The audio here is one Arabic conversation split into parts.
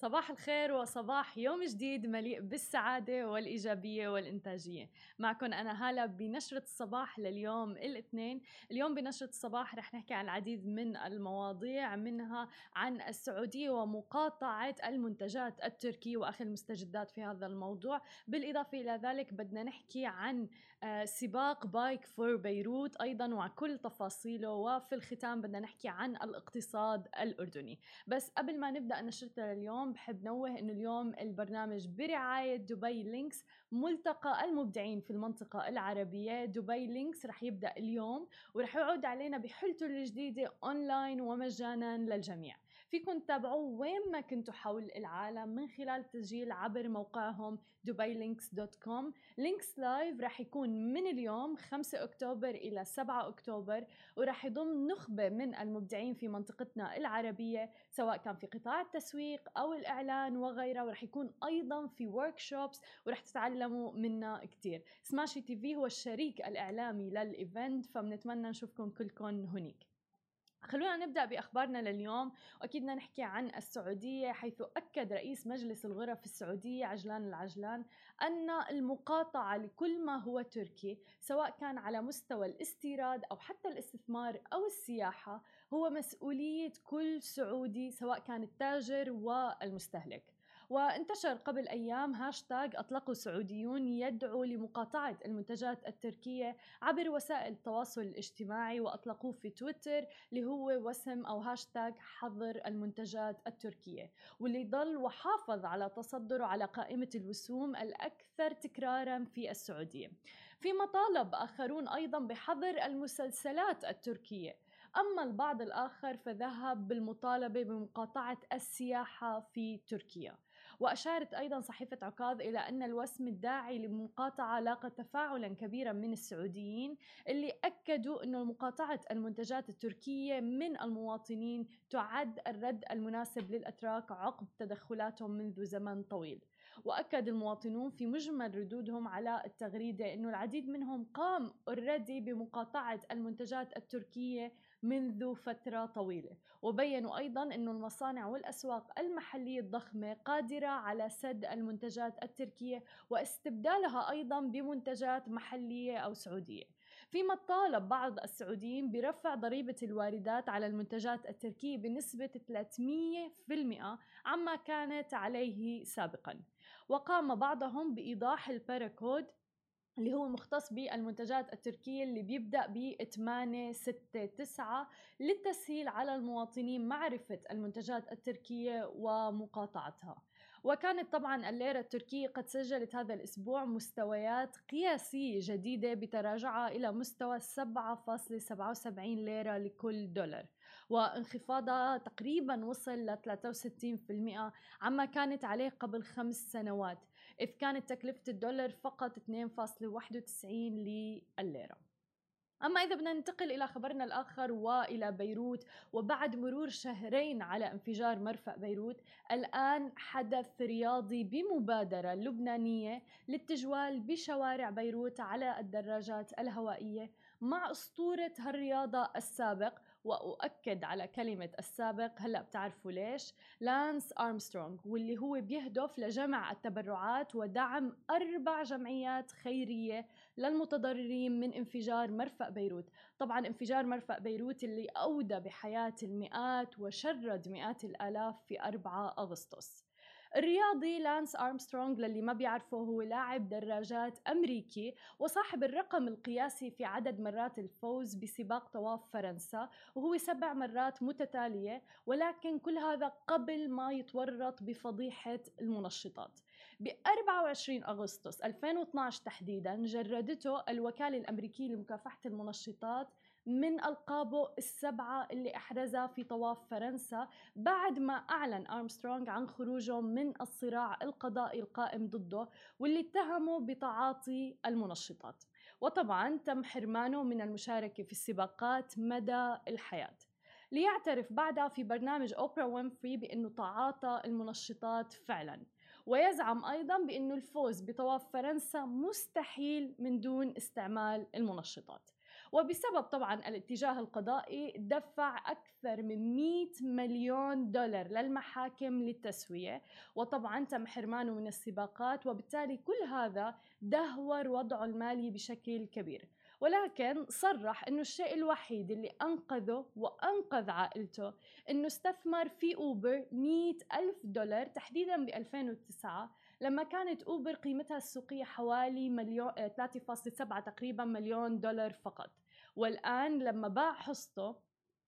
صباح الخير وصباح يوم جديد مليء بالسعادة والإيجابية والإنتاجية. معكم أنا هالة بنشرة الصباح لليوم الاثنين. اليوم بنشرة الصباح رح نحكي عن العديد من المواضيع منها عن السعودية ومقاطعة المنتجات التركية وأخذ المستجدات في هذا الموضوع. بالإضافة إلى ذلك بدنا نحكي عن آه، سباق بايك فور بيروت أيضا وكل تفاصيله. وفي الختام بدنا نحكي عن الاقتصاد الأردني. بس قبل ما نبدأ نشرتنا لليوم اليوم بحب نوه إنه اليوم البرنامج برعاية دبي Lynx ملتقى المبدعين في المنطقة العربية. دبي Lynx رح يبدأ اليوم ورح يعود علينا بحلته الجديدة اونلاين ومجانا للجميع. فيكم تتابعوه وين ما كنتوا حول العالم من خلال التسجيل عبر موقعهم dubailynx.com Lynx Live رح يكون من اليوم 5 أكتوبر إلى 7 أكتوبر ورح يضم نخبة من المبدعين في منطقتنا العربية سواء كان في قطاع التسويق أو الإعلان وغيرها ورح يكون أيضا في workshops ورح تتعلموا منا كتير. Smashi TV هو الشريك الإعلامي لل event فبنتمنى نشوفكم كلكم هنيك. خلونا نبدأ بأخبارنا لليوم. واكيد بدنا نحكي عن السعودية حيث أكد رئيس مجلس الغرف السعودية عجلان العجلان أن المقاطعة لكل ما هو تركي سواء كان على مستوى الاستيراد أو حتى الاستثمار أو السياحة هو مسؤولية كل سعودي سواء كان التاجر والمستهلك. وانتشر قبل أيام هاشتاج أطلقه سعوديون يدعو لمقاطعة المنتجات التركية عبر وسائل التواصل الاجتماعي وأطلقوه في تويتر اللي هو وسم أو هاشتاج حظر المنتجات التركية واللي ضل وحافظ على تصدره على قائمة الوسوم الأكثر تكرارا في السعودية. فيما طالب آخرون أيضا بحظر المسلسلات التركية. أما البعض الآخر فذهب بالمطالبة بمقاطعة السياحة في تركيا. وأشارت أيضا صحيفة عكاظ إلى أن الوسم الداعي للمقاطعة لاقى تفاعلا كبيرا من السعوديين اللي أكدوا أن مقاطعة المنتجات التركية من المواطنين تعد الرد المناسب للأتراك عقب تدخلاتهم منذ زمن طويل. وأكد المواطنون في مجمل ردودهم على التغريدة إنه العديد منهم قام اوريدي بمقاطعة المنتجات التركية منذ فترة طويلة. وبينوا أيضا أن المصانع والأسواق المحلية الضخمة قادرة على سد المنتجات التركية واستبدالها أيضا بمنتجات محلية أو سعودية. فيما طالب بعض السعوديين برفع ضريبة الواردات على المنتجات التركية بنسبة 300% عما كانت عليه سابقا. وقام بعضهم بإيضاح الباراكود اللي هو مختص بالمنتجات التركية اللي بيبدأ ب 869 للتسهيل على المواطنين معرفة المنتجات التركية ومقاطعتها. وكانت طبعا الليرة التركية قد سجلت هذا الأسبوع مستويات قياسية جديدة بتراجعها إلى مستوى 7.77 ليرة لكل دولار وانخفاضها تقريبا وصل ل 63% عما كانت عليه قبل خمس سنوات إذ كانت تكلفة الدولار فقط 2.91 لليرة أما إذا بدنا ننتقل إلى خبرنا الآخر وإلى بيروت وبعد مرور شهرين على انفجار مرفأ بيروت الآن حدث رياضي بمبادرة لبنانية للتجوال بشوارع بيروت على الدراجات الهوائية مع أسطورة هالرياضة السابق وأؤكد على كلمة السابق هلأ بتعرفوا ليش؟ لانس أرمسترونغ واللي هو بيهدف لجمع التبرعات ودعم أربع جمعيات خيرية للمتضررين من انفجار مرفأ بيروت. طبعا انفجار مرفأ بيروت اللي أودى بحياة المئات وشرد مئات الآلاف في 4 أغسطس. الرياضي لانس أرمسترونغ للي ما بيعرفه هو لاعب دراجات أمريكي وصاحب الرقم القياسي في عدد مرات الفوز بسباق طواف فرنسا وهو سبع مرات متتالية ولكن كل هذا قبل ما يتورط بفضيحة المنشطات. ب 24 أغسطس 2012 تحديدا جردته الوكالة الأمريكية لمكافحة المنشطات من ألقابه السبعة اللي أحرزها في طواف فرنسا بعد ما أعلن أرمسترونغ عن خروجه من الصراع القضائي القائم ضده واللي اتهمه بتعاطي المنشطات. وطبعا تم حرمانه من المشاركة في السباقات مدى الحياة. ليعترف بعدها في برنامج أوبرا وينفري بأنه تعاطى المنشطات فعلا. ويزعم أيضا بأنه الفوز بطواف فرنسا مستحيل من دون استعمال المنشطات. وبسبب طبعا الاتجاه القضائي دفع أكثر من 100 مليون دولار للمحاكم للتسوية. وطبعا تم حرمانه من السباقات وبالتالي كل هذا دهور وضعه المالي بشكل كبير. ولكن صرح إنه الشيء الوحيد اللي أنقذه وأنقذ عائلته إنه استثمر في أوبر 100 ألف دولار تحديدا ب 2009 لما كانت أوبر قيمتها السوقية حوالي مليون 3.7 آه، تقريبا مليون دولار فقط. والآن لما باع حصته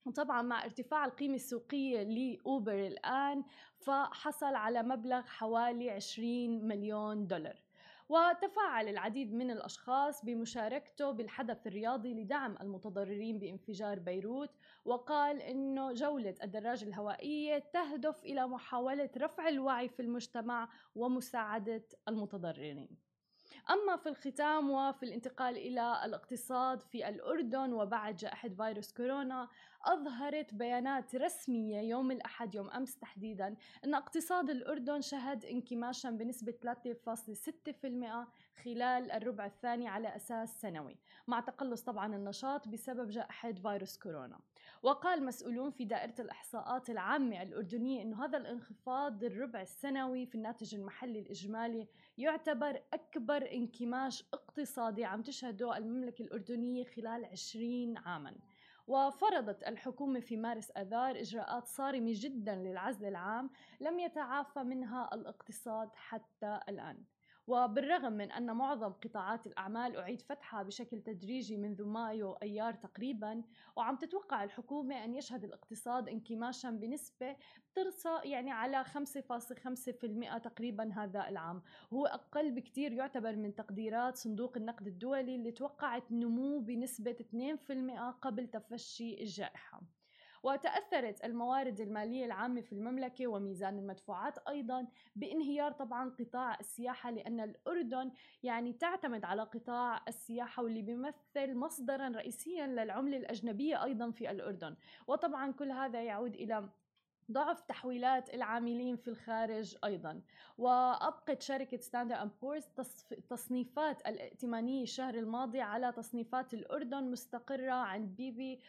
وطبعا مع ارتفاع القيمة السوقية لأوبر الآن فحصل على مبلغ حوالي 20 مليون دولار. وتفاعل العديد من الأشخاص بمشاركته بالحدث الرياضي لدعم المتضررين بانفجار بيروت وقال أنه جولة الدراجة الهوائية تهدف إلى محاولة رفع الوعي في المجتمع ومساعدة المتضررين. أما في الختام وفي الانتقال إلى الاقتصاد في الأردن وبعد جائحة فيروس كورونا أظهرت بيانات رسمية يوم الأحد يوم أمس تحديدا أن اقتصاد الأردن شهد انكماشا بنسبة 3.6% خلال الربع الثاني على أساس سنوي مع تقلص طبعا النشاط بسبب جائحة فيروس كورونا. وقال مسؤولون في دائرة الإحصاءات العامة الأردنية أن هذا الانخفاض الربع السنوي في الناتج المحلي الإجمالي يعتبر أكبر انكماش اقتصادي عم تشهده المملكة الأردنية خلال 20 عاماً. وفرضت الحكومة في مارس أذار إجراءات صارمة جدا للعزل العام لم يتعافى منها الاقتصاد حتى الآن. وبالرغم من أن معظم قطاعات الأعمال أعيد فتحها بشكل تدريجي منذ مايو أيار تقريبا وعم تتوقع الحكومة أن يشهد الاقتصاد انكماشا بنسبة ترسى يعني على 5.5% تقريبا هذا العام. هو أقل بكتير يعتبر من تقديرات صندوق النقد الدولي اللي توقعت نمو بنسبة 2% قبل تفشي الجائحة. وتأثرت الموارد المالية العامة في المملكة وميزان المدفوعات أيضا بإنهيار طبعا قطاع السياحة لأن الأردن يعني تعتمد على قطاع السياحة واللي بيمثل مصدرا رئيسيا للعملة الأجنبية أيضا في الأردن. وطبعا كل هذا يعود إلى ضعف تحويلات العاملين في الخارج أيضا. وأبقت شركة Standard and Poor's تصنيفات الائتمانية الشهر الماضي على تصنيفات الأردن مستقرة عند BB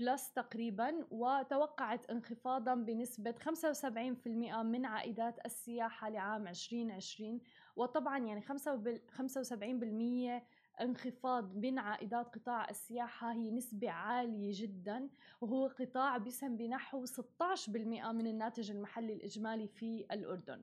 بلس تقريبا وتوقعت انخفاضا بنسبة 75% من عائدات السياحة لعام 2020 وطبعا يعني 75% انخفاض من عائدات قطاع السياحة هي نسبة عالية جدا وهو قطاع بيسهم بنحو 16% من الناتج المحلي الإجمالي في الأردن.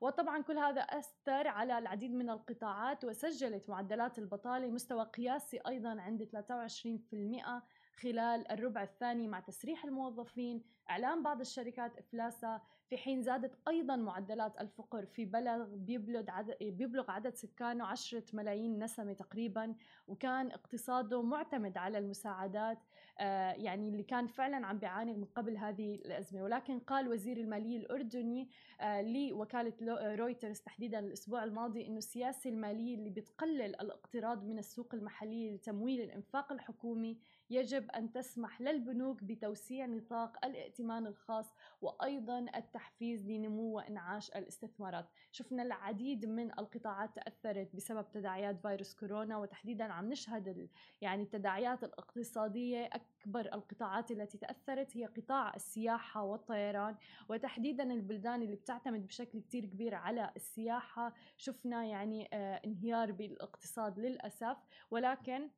وطبعا كل هذا أثر على العديد من القطاعات وسجلت معدلات البطالة مستوى قياسي أيضا عند 23% خلال الربع الثاني مع تسريح الموظفين إعلان بعض الشركات إفلاسها في حين زادت أيضا معدلات الفقر في بلد بيبلغ عدد, بيبلغ عدد سكانه 10 ملايين نسمة تقريبا وكان اقتصاده معتمد على المساعدات آه، يعني اللي كان فعلا عم بيعاني من قبل هذه الأزمة. ولكن قال وزير المالية الأردني آه، لوكالة رويترز تحديدا الأسبوع الماضي أنه السياسة المالية اللي بتقلل الاقتراض من السوق المحلية لتمويل الإنفاق الحكومي يجب أن تسمح للبنوك بتوسيع نطاق الائتمان الخاص وأيضا التحفيز لنمو وإنعاش الاستثمارات. شفنا العديد من القطاعات تأثرت بسبب تداعيات فيروس كورونا وتحديدا عم نشهد يعني التداعيات الاقتصادية. أكبر القطاعات التي تأثرت هي قطاع السياحة والطيران وتحديدا البلدان اللي بتعتمد بشكل كتير كبير على السياحة. شفنا يعني آه انهيار بالاقتصاد للأسف ولكن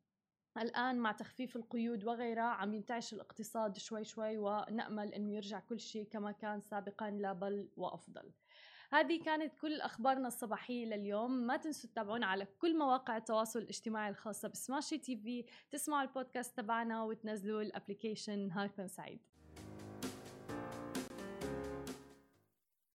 الآن مع تخفيف القيود وغيرها عم ينتعش الاقتصاد شوي شوي ونأمل أنه يرجع كل شيء كما كان سابقا لا بل وأفضل. هذه كانت كل أخبارنا الصباحية لليوم. ما تنسوا تتابعونا على كل مواقع التواصل الاجتماعي الخاصة ب Smashi TV. تسمعوا البودكاست تبعنا وتنزلوا ال application. نهاركم سعيد.